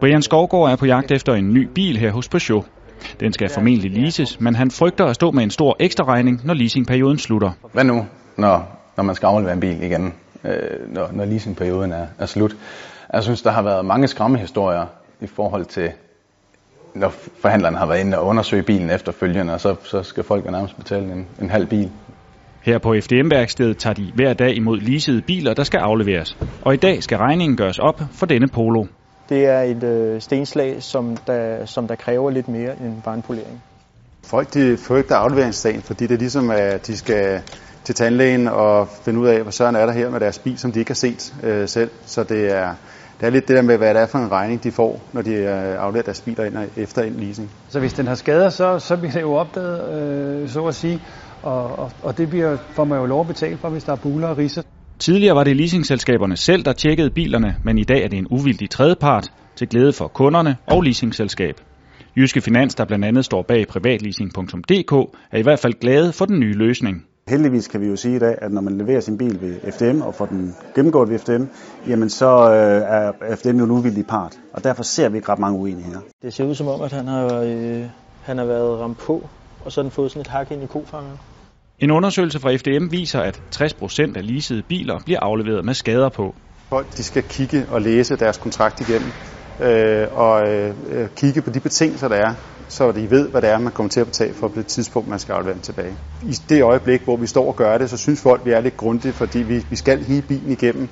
Brian Skovgaard er på jagt efter en ny bil her hos Peugeot. Den skal formentlig leases, men han frygter at stå med en stor ekstra regning, når leasingperioden slutter. Hvad nu, når, når man skal aflevere en bil igen, øh, når, når leasingperioden er, er slut? Jeg synes, der har været mange skræmmehistorier i forhold til, når forhandlerne har været inde og undersøge bilen efterfølgende, og så, så skal folk jo nærmest betale en, en halv bil. Her på FDM-værkstedet tager de hver dag imod leasede biler, der skal afleveres. Og i dag skal regningen gøres op for denne Polo. Det er et øh, stenslag, som der, som der kræver lidt mere end bare en polering. Folk de frygter afleveringsdagen, fordi det er ligesom, at de skal til tandlægen og finde ud af, hvad søren er der her med deres bil, som de ikke har set øh, selv. Så det er, det er lidt det der med, hvad det er for en regning, de får, når de øh, afleverer deres biler ind efter en leasing. Så hvis den har skader, så, så bliver det jo opdaget, øh, så at sige, og, og, og det bliver, får man jo lov at betale for, hvis der er buler og ridser. Tidligere var det leasingselskaberne selv, der tjekkede bilerne, men i dag er det en uvildig tredjepart til glæde for kunderne og leasingselskab. Jyske Finans, der blandt andet står bag privatleasing.dk, er i hvert fald glade for den nye løsning. Heldigvis kan vi jo sige i dag, at når man leverer sin bil ved FDM og får den gennemgået ved FDM, jamen så øh, er FDM jo en uvildig part, og derfor ser vi ikke ret mange uenigheder. Det ser ud som om, at han har, øh, han har været ramt på, og så har den fået sådan et hak ind i kofangeren. En undersøgelse fra FDM viser, at 60% af leasede biler bliver afleveret med skader på. Folk de skal kigge og læse deres kontrakt igennem, øh, og øh, øh, kigge på de betingelser, der er, så de ved, hvad det er, man kommer til at betale for på det tidspunkt, man skal aflevere den tilbage. I det øjeblik, hvor vi står og gør det, så synes folk, vi er lidt grundige, fordi vi, vi skal hele bilen igennem,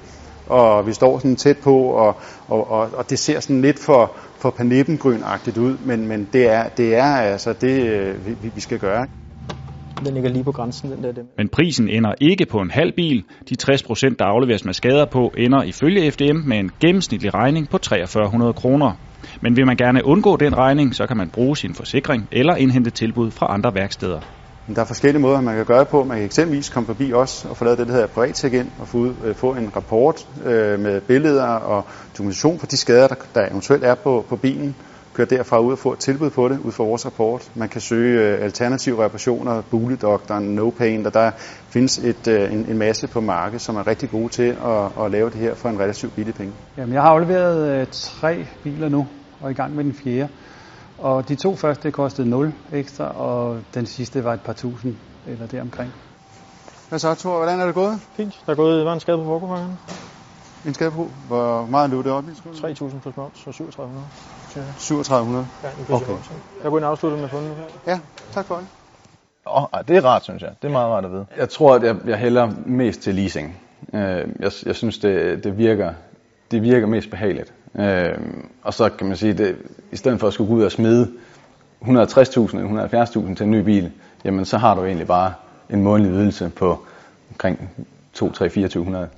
og vi står sådan tæt på, og, og, og, og det ser sådan lidt for, for panippengrønagtigt ud, men, men det, er, det er altså det, øh, vi, vi skal gøre. Den ligger lige på grænsen, den der. Dem. Men prisen ender ikke på en halv bil. De 60 procent, der afleveres med skader på, ender ifølge FDM med en gennemsnitlig regning på 4300 kroner. Men vil man gerne undgå den regning, så kan man bruge sin forsikring eller indhente tilbud fra andre værksteder. Der er forskellige måder, man kan gøre det på. Man kan eksempelvis komme forbi os og få lavet det, der hedder privat ind og få, ud, øh, få en rapport øh, med billeder og dokumentation for de skader, der, der eventuelt er på, på bilen køre derfra ud og få et tilbud på det ud fra vores rapport. Man kan søge øh, alternative reparationer, Buledoktoren, No Pain, og der findes et, øh, en, en masse på markedet, som er rigtig gode til at, at lave det her for en relativt billig penge. Jamen, jeg har afleveret øh, tre biler nu, og er i gang med den fjerde. Og de to første kostede 0 ekstra, og den sidste var et par tusind eller deromkring. Hvad så, Thor? Hvordan er det gået? Fint. Der er gået, var en skade på forkofangeren. En skade på? Hvor meget løb det op i? 3.000 plus moms, så 3700. 3700? Ja, okay. Jeg går ind og afslutte med fundet. Ja, tak for det. Oh, det er rart, synes jeg. Det er meget rart at vide. Jeg tror, at jeg, jeg hælder mest til leasing. Jeg, jeg synes, det, det, virker, det virker mest behageligt. Og så kan man sige, at i stedet for at skulle gå ud og smide 160.000 eller 170.000 til en ny bil, jamen så har du egentlig bare en månedlig ydelse på omkring 2, 3, 2400.